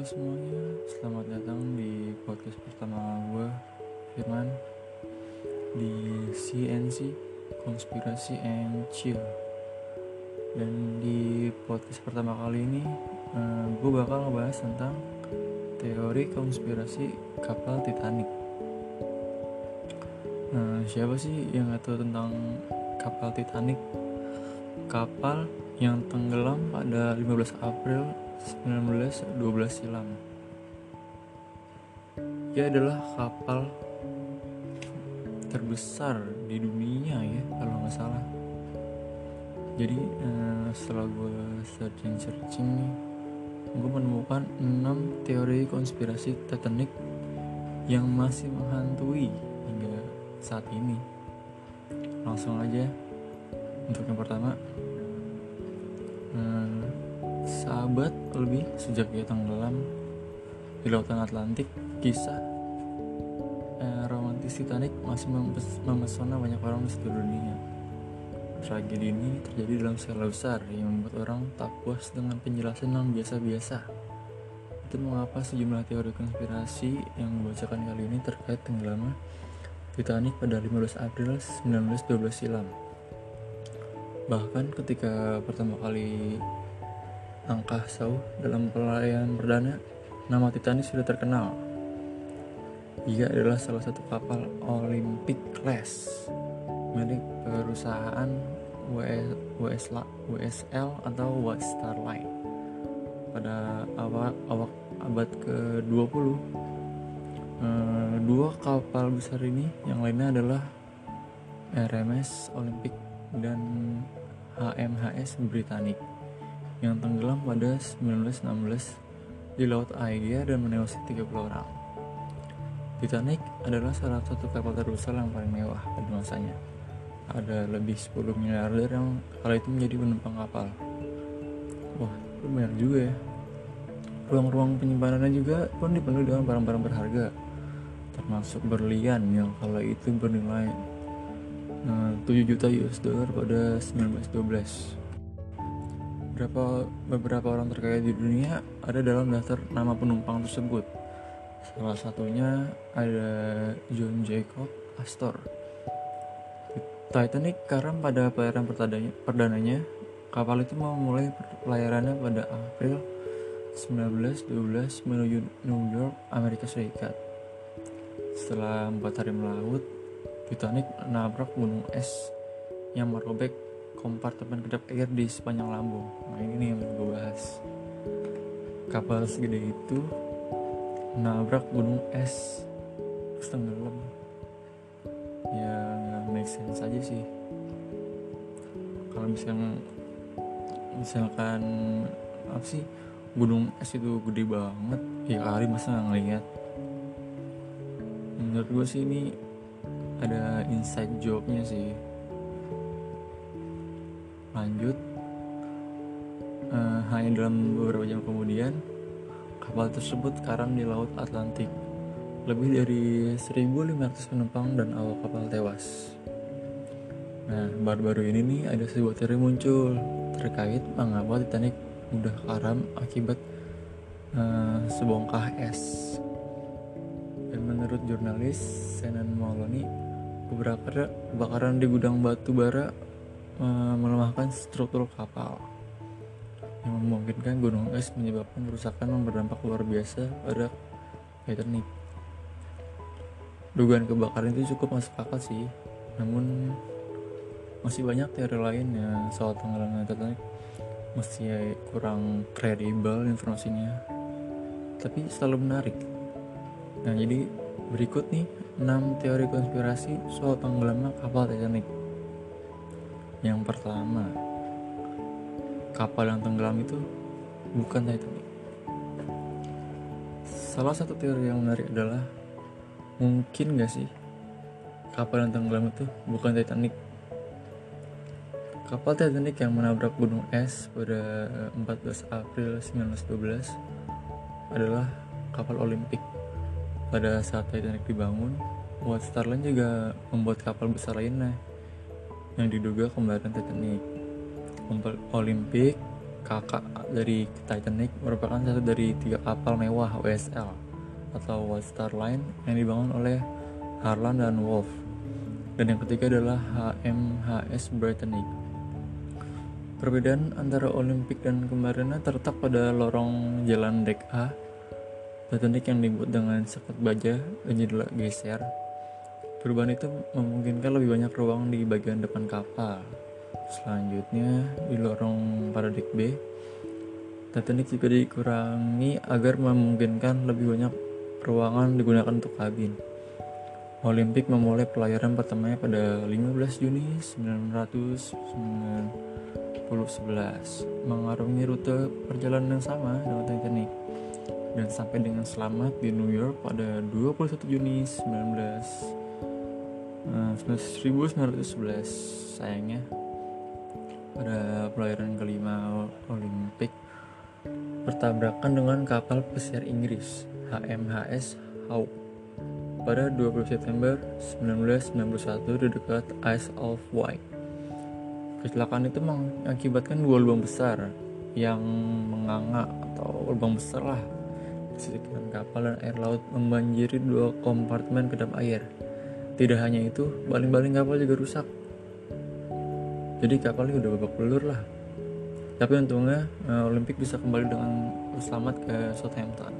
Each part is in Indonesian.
Halo semuanya, selamat datang di podcast pertama gue, Firman Di CNC, Konspirasi and Chill Dan di podcast pertama kali ini, uh, gue bakal ngebahas tentang teori konspirasi kapal Titanic Nah, siapa sih yang gak tahu tentang kapal Titanic? Kapal yang tenggelam pada 15 April 1912 silam. Ia adalah kapal terbesar di dunia ya kalau nggak salah. Jadi eh, setelah gue searching-searching nih, gue menemukan 6 teori konspirasi Titanic yang masih menghantui hingga saat ini. Langsung aja untuk yang pertama sahabat lebih sejak ia tenggelam di lautan Atlantik. Kisah eh, romantis Titanic masih memesona banyak orang di seluruh dunia. Tragedi ini terjadi dalam skala besar yang membuat orang tak puas dengan penjelasan yang biasa-biasa. Itu mengapa sejumlah teori konspirasi yang dibacakan kali ini terkait tenggelamnya Titanic pada 15 April 1912 silam. Bahkan ketika pertama kali angkah Sau dalam pelayanan perdana, nama Titanic sudah terkenal. Ia adalah salah satu kapal Olympic class milik perusahaan WSL, WSL atau White Star Line pada awal, awal abad ke-20 eh, dua kapal besar ini yang lainnya adalah RMS Olympic dan HMHS Britannic yang tenggelam pada 1916 di Laut Aegea dan menewaskan 30 orang. Titanic adalah salah satu kapal terbesar yang paling mewah pada masanya. Ada lebih 10 miliarder yang kala itu menjadi penumpang kapal. Wah, itu banyak juga ya. Ruang-ruang penyimpanannya juga pun dipenuhi dengan barang-barang berharga, termasuk berlian yang kala itu bernilai 7 eh, juta US dollar pada 1912 beberapa beberapa orang terkaya di dunia ada dalam daftar nama penumpang tersebut. Salah satunya ada John Jacob Astor. Titanic karam pada pelayaran perdananya. Kapal itu memulai pelayarannya pada April 1912 menuju New York, Amerika Serikat. Setelah empat hari melaut, Titanic menabrak gunung es yang merobek kompartemen kedap air di sepanjang lambung. Nah ini nih yang gue bahas. Kapal segede itu menabrak gunung es terus tenggelam. Ya nggak make sense aja sih. Kalau misalnya misalkan apa sih gunung es itu gede banget ya kali masa nggak ngeliat menurut gue sih ini ada inside jobnya sih lanjut. Uh, hanya dalam beberapa jam kemudian kapal tersebut karam di laut Atlantik. Lebih dari 1.500 penumpang dan awak kapal tewas. Nah baru-baru ini nih ada sebuah teori muncul terkait mengapa Titanic mudah karam akibat uh, sebongkah es. Dan menurut jurnalis Senan beberapa kebakaran di gudang batu bara uh, melemahkan struktur kapal. Yang memungkinkan gunung es menyebabkan kerusakan yang berdampak luar biasa pada Titanic. Dugaan kebakaran itu cukup masuk akal sih, namun masih banyak teori lain ya soal tenggelamnya Titanic. Masih kurang kredibel informasinya. Tapi selalu menarik. Nah jadi berikut nih 6 teori konspirasi soal tenggelamnya kapal Titanic. Yang pertama, kapal yang tenggelam itu bukan Titanic. Salah satu teori yang menarik adalah mungkin gak sih kapal yang tenggelam itu bukan Titanic. Kapal Titanic yang menabrak gunung es pada 14 April 1912 adalah kapal Olimpik pada saat Titanic dibangun, White Star Line juga membuat kapal besar lainnya yang diduga kembaran Titanic. Olympic kakak dari Titanic merupakan satu dari tiga kapal mewah WSL atau White Star Line yang dibangun oleh Harlan dan Wolff. Dan yang ketiga adalah HMHS Britannic. Perbedaan antara Olympic dan kemarinnya terletak pada lorong jalan dek A. Titanic yang dibuat dengan sekat baja dan jendela geser. Perubahan itu memungkinkan lebih banyak ruang di bagian depan kapal Selanjutnya di lorong pada dek B, Titanic juga dikurangi agar memungkinkan lebih banyak ruangan digunakan untuk kabin. Olimpik memulai pelayaran pertamanya pada 15 Juni 1911 mengarungi rute perjalanan yang sama dengan Titanic dan sampai dengan selamat di New York pada 21 Juni 19 1911 sayangnya pada pelayaran kelima Olimpik bertabrakan dengan kapal pesiar Inggris HMHS Howe pada 20 September 1991 di dekat Isle of Wight. Kecelakaan itu mengakibatkan dua lubang besar yang menganga atau lubang besar lah di kapal dan air laut membanjiri dua kompartemen kedap air. Tidak hanya itu, baling-baling kapal juga rusak. Jadi kapalnya udah babak belur lah. Tapi untungnya uh, Olimpik bisa kembali dengan selamat ke Southampton.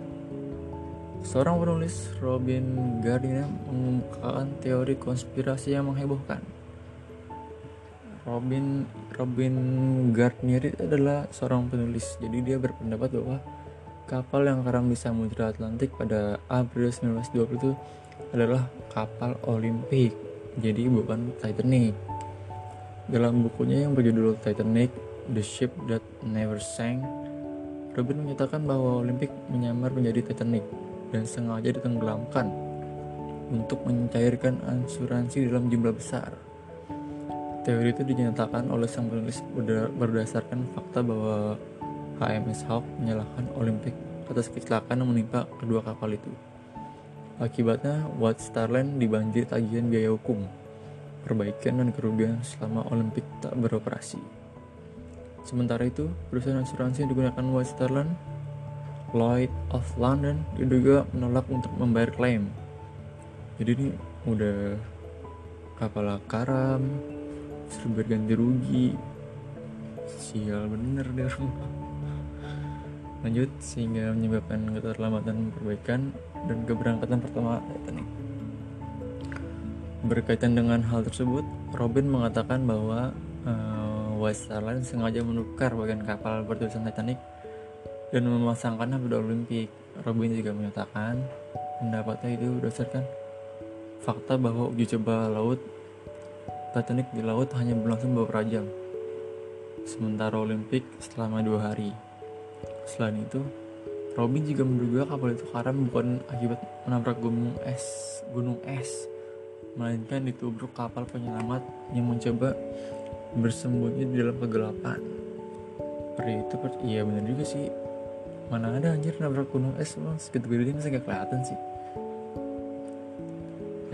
Seorang penulis Robin Gardiner mengumumkan teori konspirasi yang menghebohkan. Robin Robin Gardner adalah seorang penulis. Jadi dia berpendapat bahwa kapal yang karam di Samudra Atlantik pada April 1920 itu adalah kapal Olimpik jadi bukan Titanic dalam bukunya yang berjudul Titanic, The Ship That Never Sank, Robin menyatakan bahwa Olympic menyamar menjadi Titanic dan sengaja ditenggelamkan untuk mencairkan asuransi dalam jumlah besar. Teori itu dinyatakan oleh sang penulis berdasarkan fakta bahwa HMS Hawk menyalahkan Olympic atas kecelakaan yang menimpa kedua kapal itu. Akibatnya, White Star Line dibanjiri tagihan biaya hukum perbaikan dan kerugian selama Olimpik tak beroperasi. Sementara itu, perusahaan asuransi yang digunakan White Star Line, Lloyd of London diduga menolak untuk membayar klaim. Jadi ini udah kapal karam, serba ganti rugi, sial bener deh Lanjut sehingga menyebabkan keterlambatan perbaikan dan keberangkatan pertama Titanic. Berkaitan dengan hal tersebut, Robin mengatakan bahwa uh, West Airlines sengaja menukar bagian kapal bertulisan Titanic dan memasangkannya pada Olimpik. Robin juga menyatakan pendapatnya itu berdasarkan fakta bahwa uji coba laut Titanic di laut hanya berlangsung beberapa jam, sementara Olimpik selama dua hari. Selain itu, Robin juga menduga kapal itu karam bukan akibat menabrak gunung es, gunung es, melainkan ditubruk kapal penyelamat yang mencoba bersembunyi di dalam kegelapan. Peri itu iya bener juga sih. Mana ada anjir nabrak gunung es bang segitu gede masih gak kelihatan sih.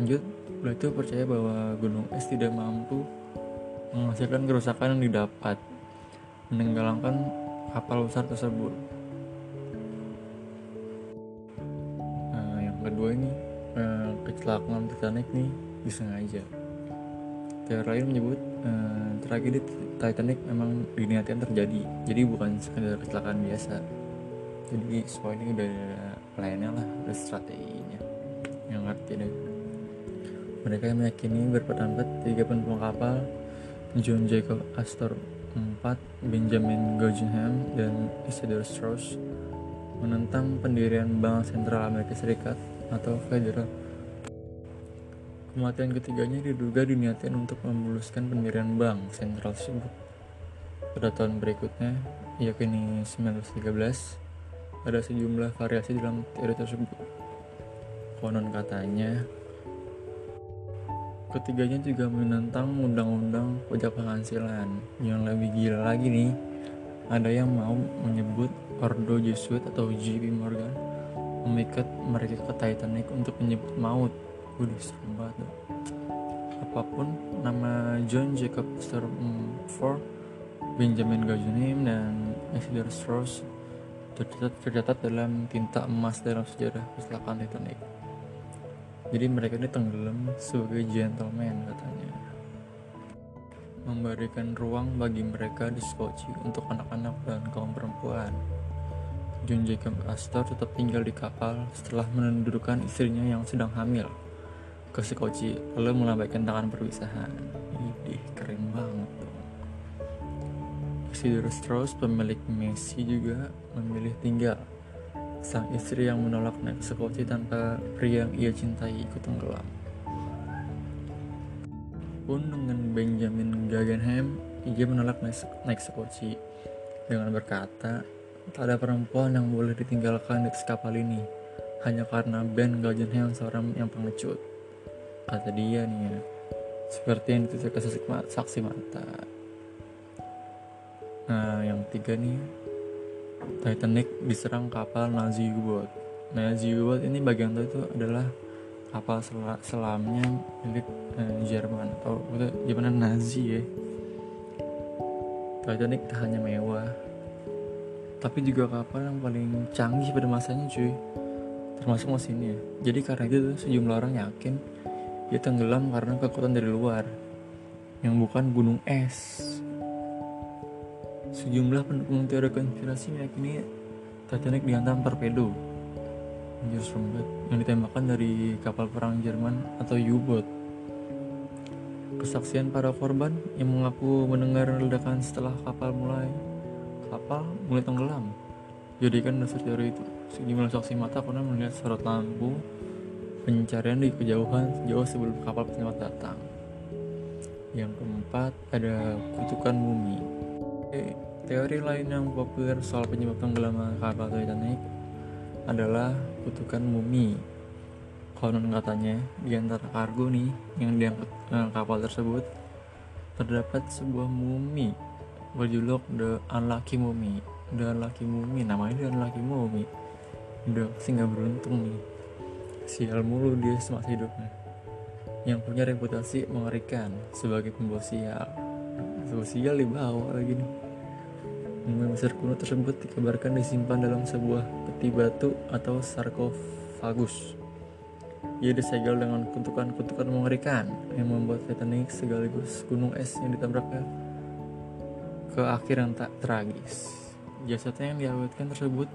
Lanjut, Beliau itu percaya bahwa gunung es tidak mampu menghasilkan kerusakan yang didapat menenggelamkan kapal besar tersebut. Kedua ini eh, kecelakaan Titanic nih disengaja. Teori lain menyebut eh, tragedi Titanic memang diniatkan terjadi, jadi bukan sekedar kecelakaan biasa. Jadi semua ini udah ada plannya lah, ada strateginya. Yang ngerti deh. Mereka yang meyakini berpendapat tiga penumpang kapal John Jacob Astor 4, Benjamin Guggenheim, dan Isidore Strauss menentang pendirian Bank Sentral Amerika Serikat atau Federal Kematian ketiganya diduga diniatkan untuk memuluskan pendirian bank sentral tersebut. Pada tahun berikutnya, yakni 1913, ada sejumlah variasi dalam teori tersebut. Konon katanya, ketiganya juga menentang undang-undang pajak penghasilan. Yang lebih gila lagi nih, ada yang mau menyebut Ordo Jesuit atau JP Morgan memikat mereka ke Titanic untuk menyebut maut Waduh serem banget tuh. Apa pun nama John Jacob Storm Benjamin Guggenheim dan Isidore Strauss tercatat, tercatat dalam tinta emas dalam sejarah kecelakaan Titanic. Jadi mereka ini tenggelam sebagai gentleman katanya. Memberikan ruang bagi mereka di Skoci untuk anak-anak dan kaum perempuan. John Jacob Astor tetap tinggal di kapal setelah menundukkan istrinya yang sedang hamil ke Skoci lalu melambaikan tangan perpisahan. Ini keren banget tuh. Isidore Strauss, pemilik Messi juga memilih tinggal. Sang istri yang menolak naik ke Skoci tanpa pria yang ia cintai ikut tenggelam. Pun dengan Benjamin Guggenheim, ia menolak naik, Skoci dengan berkata, tak ada perempuan yang boleh ditinggalkan di kapal ini hanya karena Ben Guggenheim seorang yang pengecut. Kata dia nih ya, seperti yang dituturkan saksi mata. Nah, yang tiga nih, Titanic diserang kapal Nazi U-boat. Nazi U-boat ini bagian itu adalah kapal sel selamnya milik eh, Jerman atau gimana Nazi ya. Titanic tak hanya mewah, tapi juga kapal yang paling canggih pada masanya cuy. Termasuk mesinnya jadi karena itu sejumlah orang yakin dia tenggelam karena kekuatan dari luar. Yang bukan gunung es. Sejumlah pendukung teori konspirasi meyakini Titanic dihantam torpedo. Serem yang ditembakkan dari kapal perang Jerman atau U-boat. Kesaksian para korban yang mengaku mendengar ledakan setelah kapal mulai kapal mulai tenggelam. Jadikan dasar teori itu sejumlah saksi mata pernah melihat sorot lampu pencarian di kejauhan jauh sebelum kapal penyelamat datang. Yang keempat ada kutukan bumi. Teori lain yang populer soal penyebab tenggelamnya kapal Titanic adalah kutukan mumi konon katanya di antara kargo nih yang diangkut dengan kapal tersebut terdapat sebuah mumi berjuluk The Unlucky Mummy. The Unlucky Mummy namanya The Unlucky Mummy. Udah pasti nggak beruntung nih. Sial mulu dia semasa hidupnya. Yang punya reputasi mengerikan sebagai pembawa sial. Pembawa sial dibawa lagi nih. Mumi besar kuno tersebut dikabarkan disimpan dalam sebuah peti batu atau sarkofagus. Ia disegel dengan kutukan-kutukan mengerikan yang membuat Titanic sekaligus gunung es yang ditabraknya ke akhir yang tak tragis. Jasadnya yang diawetkan tersebut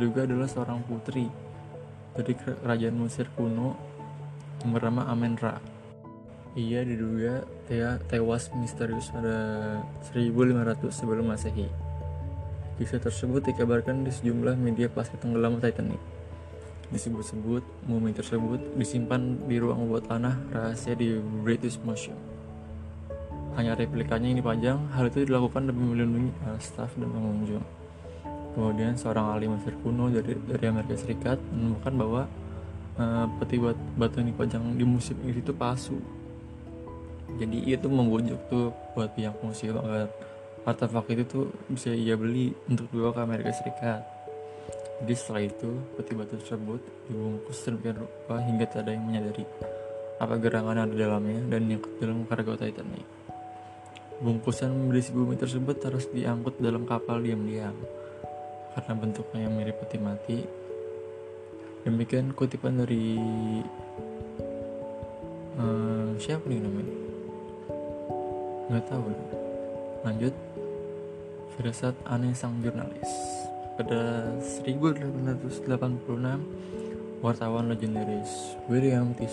juga adalah seorang putri dari kerajaan Mesir kuno yang bernama Amenra. Ia diduga te tewas misterius pada 1500 sebelum masehi. Kisah tersebut dikabarkan di sejumlah media pasca tenggelam Titanic. Disebut-sebut mumi tersebut disimpan di ruang bawah tanah rahasia di British Museum hanya replikanya yang dipajang. Hal itu dilakukan demi melindungi staf dan pengunjung. Kemudian seorang ahli Mesir kuno dari dari Amerika Serikat menemukan bahwa uh, peti batu yang dipajang di museum itu palsu. Jadi itu membujuk tuh buat pihak museum agar artefak itu tuh bisa ia beli untuk dibawa ke Amerika Serikat. Jadi setelah itu peti batu tersebut dibungkus sedemikian rupa hingga tak ada yang menyadari apa gerangan ada dalamnya dan yang dalam kargo Titanic. Bungkusan berisi bumi tersebut harus diangkut dalam kapal diam-diam karena bentuknya yang mirip peti mati. Demikian kutipan dari uh, siapa nih namanya? Nggak tahu. Lanjut. Firasat aneh sang jurnalis. Pada 1886, wartawan legendaris William T.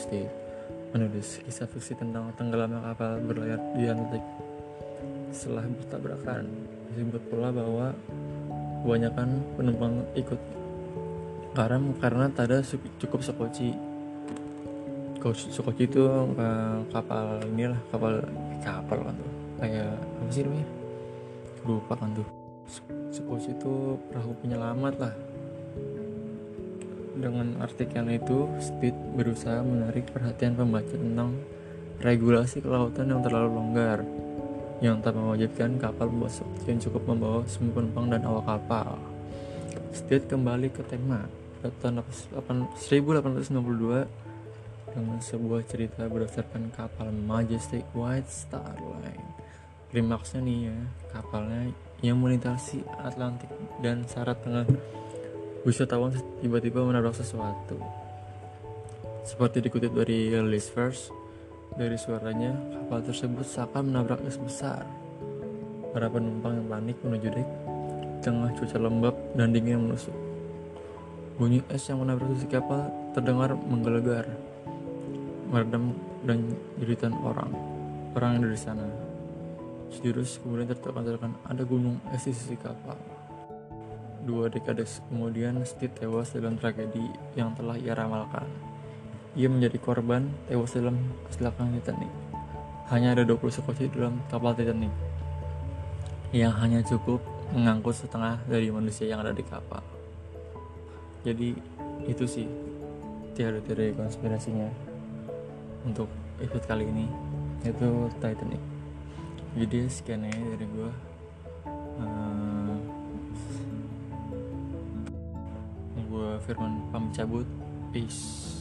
Menulis kisah fiksi tentang tenggelamnya kapal berlayar di Atlantik setelah bertabrakan. Disebut pula bahwa kebanyakan penumpang ikut karam karena tak ada cukup sekoci. Sekoci itu kapal inilah kapal kapal kan tuh kayak apa sih namanya lupa kan tuh sekoci itu perahu penyelamat lah dengan artikel itu Speed berusaha menarik perhatian pembaca tentang regulasi kelautan yang terlalu longgar yang tak mewajibkan kapal membawa yang cukup membawa semua penumpang dan awak kapal. Setiap kembali ke tema tahun 1892 dengan sebuah cerita berdasarkan kapal Majestic White Star Line. Klimaksnya nih ya, kapalnya yang melintasi Atlantik dan syarat tengah wisatawan tiba-tiba menabrak sesuatu. Seperti dikutip dari list verse, dari suaranya kapal tersebut seakan menabrak es besar. Para penumpang yang panik menuju dek, tengah cuaca lembab dan dingin menusuk. Bunyi es yang menabrak sisi kapal terdengar menggelegar, meredam dan jeritan orang, orang yang dari sana. Sejurus kemudian tertekan ada gunung es di sisi kapal. Dua dekade kemudian Steve tewas dalam tragedi yang telah ia ramalkan. Ia menjadi korban tewas dalam kecelakaan Titanic. Hanya ada 20 sekoci dalam kapal Titanic yang hanya cukup mengangkut setengah dari manusia yang ada di kapal. Jadi itu sih teori-teori konspirasinya untuk episode kali ini itu Titanic jadi sekian ya dari gue uh, Firman pamit cabut peace